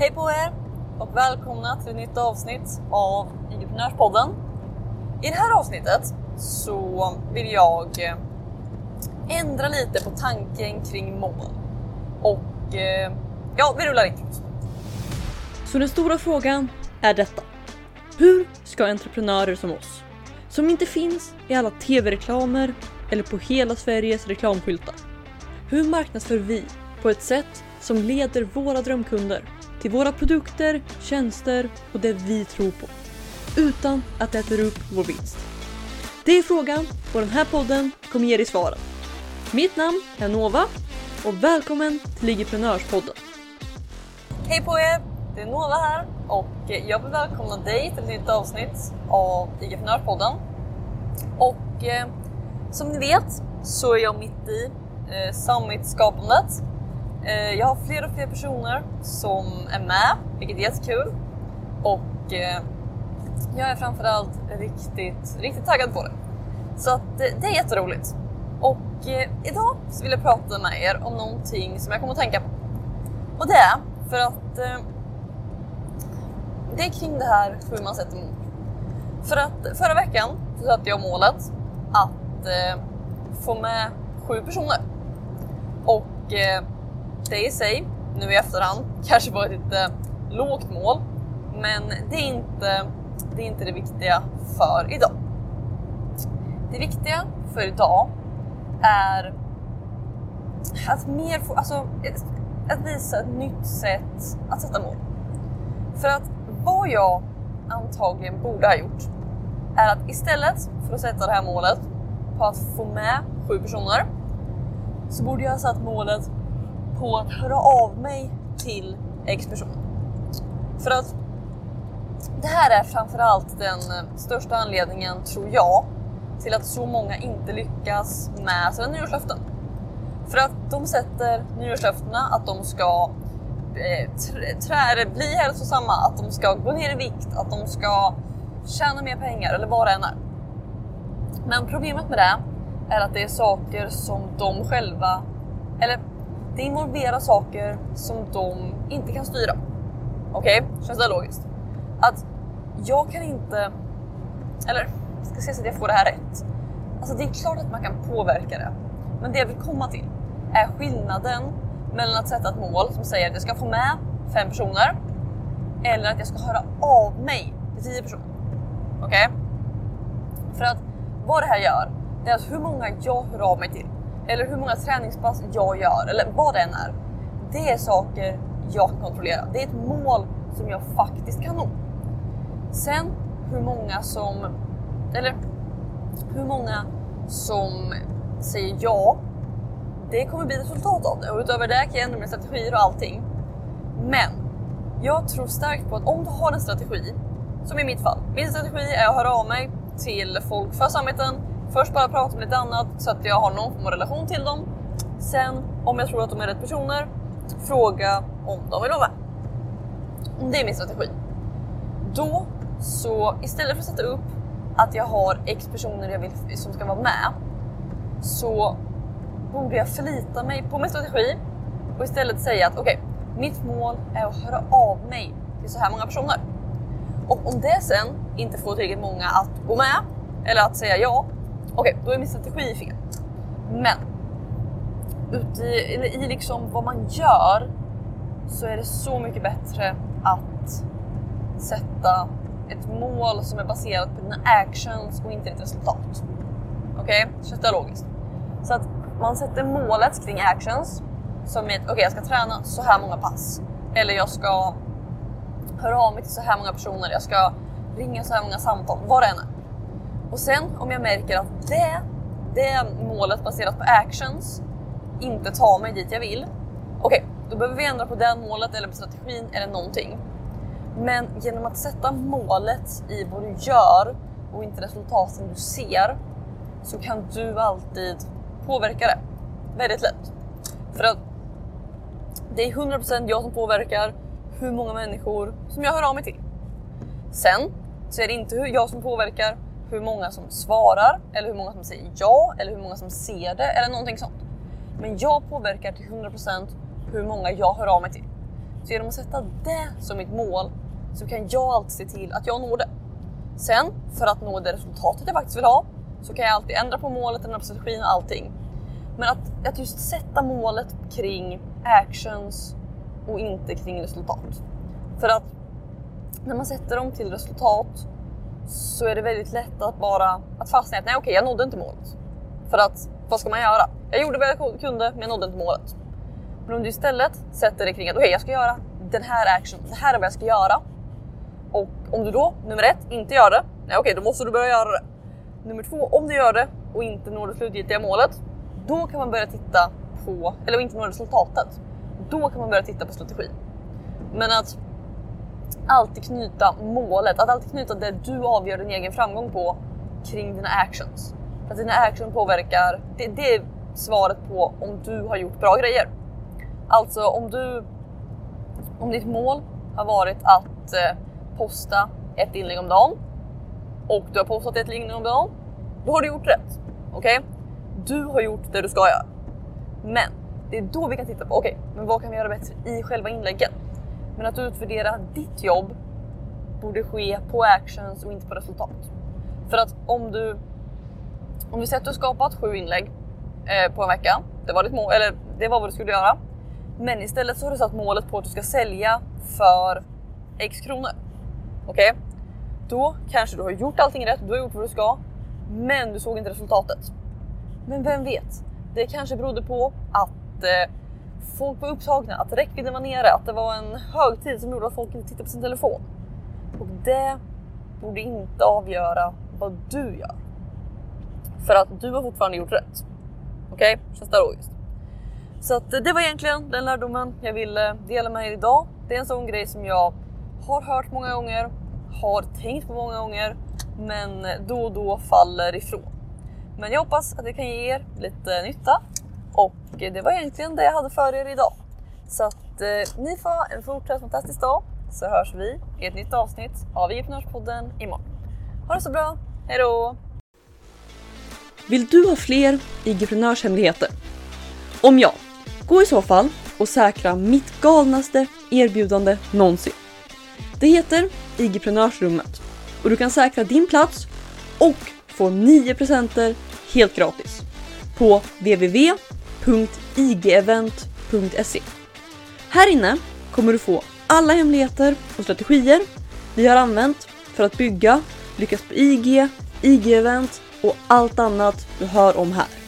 Hej på er och välkomna till ett nytt avsnitt av Entreprenörspodden. I det här avsnittet så vill jag eh, ändra lite på tanken kring mål. Och eh, ja, vi rullar in. Så den stora frågan är detta. Hur ska entreprenörer som oss, som inte finns i alla tv-reklamer eller på hela Sveriges reklamskyltar. Hur marknadsför vi på ett sätt som leder våra drömkunder till våra produkter, tjänster och det vi tror på. Utan att det äter upp vår vinst. Det är frågan och den här podden kommer ge dig svaren. Mitt namn är Nova och välkommen till Ligiprenörspodden. Hej på er! Det är Nova här och jag vill välkomna dig till ett nytt avsnitt av Ligiprenörspodden. Och eh, som ni vet så är jag mitt i eh, Summit-skapandet. Eh, jag har fler och fler personer som är med, vilket är jättekul. Och eh, jag är framförallt riktigt, riktigt taggad på det. Så att, eh, det är jätteroligt. Och eh, idag så vill jag prata med er om någonting som jag kommer att tänka på. Och det är för att eh, det är kring det här hur man sätter mål. För att förra veckan så satte jag målet att eh, få med sju personer. Och eh, det i sig, nu i efterhand, kanske var ett lite lågt mål. Men det är inte det, är inte det viktiga för idag. Det viktiga för idag är att mer få, alltså, att visa ett nytt sätt att sätta mål. För att vad jag antagligen borde ha gjort är att istället för att sätta det här målet på att få med sju personer så borde jag ha satt målet på att höra av mig till X person. För att det här är framförallt den eh, största anledningen, tror jag, till att så många inte lyckas med sina nyårslöften. För att de sätter nyårslöftena att de ska eh, trä, bli hälsosamma, att de ska gå ner i vikt, att de ska tjäna mer pengar eller vad det än är. Men problemet med det är att det är saker som de själva, eller det involverar saker som de inte kan styra. Okej, okay? känns det logiskt? Att jag kan inte, eller ska se så att jag får det här rätt. Alltså det är klart att man kan påverka det. Men det jag vill komma till är skillnaden mellan att sätta ett mål som säger att jag ska få med fem personer eller att jag ska höra av mig till tio personer. Okej? Okay? För att vad det här gör, det är att hur många jag hör av mig till eller hur många träningspass jag gör eller vad det än är. Det är saker jag kan kontrollera. Det är ett mål som jag faktiskt kan nå. Sen hur många som, eller hur många som säger ja, det kommer bli resultat av det och utöver det kan jag ändra mina strategier och allting. Men jag tror starkt på att om du har en strategi, som i mitt fall, min strategi är att höra av mig till folk för samheten Först bara prata om lite annat så att jag har någon form av relation till dem. Sen om jag tror att de är rätt personer, fråga om de vill vara med. Det är min strategi. Då så istället för att sätta upp att jag har X personer jag vill, som ska vara med så borde jag förlita mig på min strategi och istället säga att okej, okay, mitt mål är att höra av mig till så här många personer. Och om det sen inte får tillräckligt många att gå med eller att säga ja, Okej, okay, då är min strategi fel. Men ute i, eller i liksom vad man gör så är det så mycket bättre att sätta ett mål som är baserat på dina actions och inte ditt resultat. Okej, okay? så det är logiskt? Så att man sätter målet kring actions som är okej, okay, jag ska träna så här många pass eller jag ska höra av mig till så här många personer. Jag ska ringa så här många samtal, vad det än är. Och sen om jag märker att det, det målet baserat på actions inte tar mig dit jag vill. Okej, okay, då behöver vi ändra på det målet eller på strategin eller någonting. Men genom att sätta målet i vad du gör och inte resultaten du ser så kan du alltid påverka det väldigt lätt. För att det är 100% jag som påverkar hur många människor som jag hör av mig till. Sen så är det inte jag som påverkar hur många som svarar eller hur många som säger ja eller hur många som ser det eller någonting sånt. Men jag påverkar till 100% hur många jag hör av mig till. Så genom att sätta det som mitt mål så kan jag alltid se till att jag når det. Sen för att nå det resultatet jag faktiskt vill ha så kan jag alltid ändra på målet, ändra på strategin och allting. Men att, att just sätta målet kring actions och inte kring resultat. För att när man sätter dem till resultat så är det väldigt lätt att bara att fastna i att nej okej, jag nådde inte målet. För att vad ska man göra? Jag gjorde vad jag kunde, men jag nådde inte målet. Men om du istället sätter dig kring att okej, okay, jag ska göra den här action, det här är vad jag ska göra. Och om du då, nummer ett, inte gör det, nej okej, då måste du börja göra det. Nummer två, om du gör det och inte når det slutgiltiga målet, då kan man börja titta på, eller inte når resultatet, då kan man börja titta på strategi. Men att alltid knyta målet, att alltid knyta det du avgör din egen framgång på kring dina actions. Att dina actions påverkar, det, det är svaret på om du har gjort bra grejer. Alltså om du, om ditt mål har varit att eh, posta ett inlägg om dagen och du har postat ett inlägg om dagen, då har du gjort rätt. Okej? Okay? Du har gjort det du ska göra. Men det är då vi kan titta på, okej, okay, men vad kan vi göra bättre i själva inläggen? Men att utvärdera ditt jobb borde ske på actions och inte på resultat. För att om du, om vi säger att du har skapat sju inlägg eh, på en vecka, det var ditt mål, eller det var vad du skulle göra. Men istället så har du satt målet på att du ska sälja för X kronor. Okej? Okay? Då kanske du har gjort allting rätt, du har gjort vad du ska, men du såg inte resultatet. Men vem vet? Det kanske berodde på att eh, folk var upptagna, att räckvidden var nere, att det var en högtid som gjorde att folk inte tittade på sin telefon. Och det borde inte avgöra vad du gör. För att du har fortfarande gjort rätt. Okej, okay? känns det logiskt? Så att det var egentligen den lärdomen jag ville dela med er idag. Det är en sån grej som jag har hört många gånger, har tänkt på många gånger, men då och då faller ifrån. Men jag hoppas att det kan ge er lite nytta Eh, det var egentligen det jag hade för er idag. Så att eh, ni får ha en fortsatt fantastisk dag så hörs vi i ett nytt avsnitt av IG-podden imorgon. Ha det så bra, hejdå! Vill du ha fler IG-prenörshemligheter? Om ja, gå i så fall och säkra mitt galnaste erbjudande någonsin. Det heter IG-prenörsrummet och du kan säkra din plats och få 9 presenter helt gratis på www www.igevent.se. Här inne kommer du få alla hemligheter och strategier vi har använt för att bygga, lyckas på IG, IG-event och allt annat du hör om här.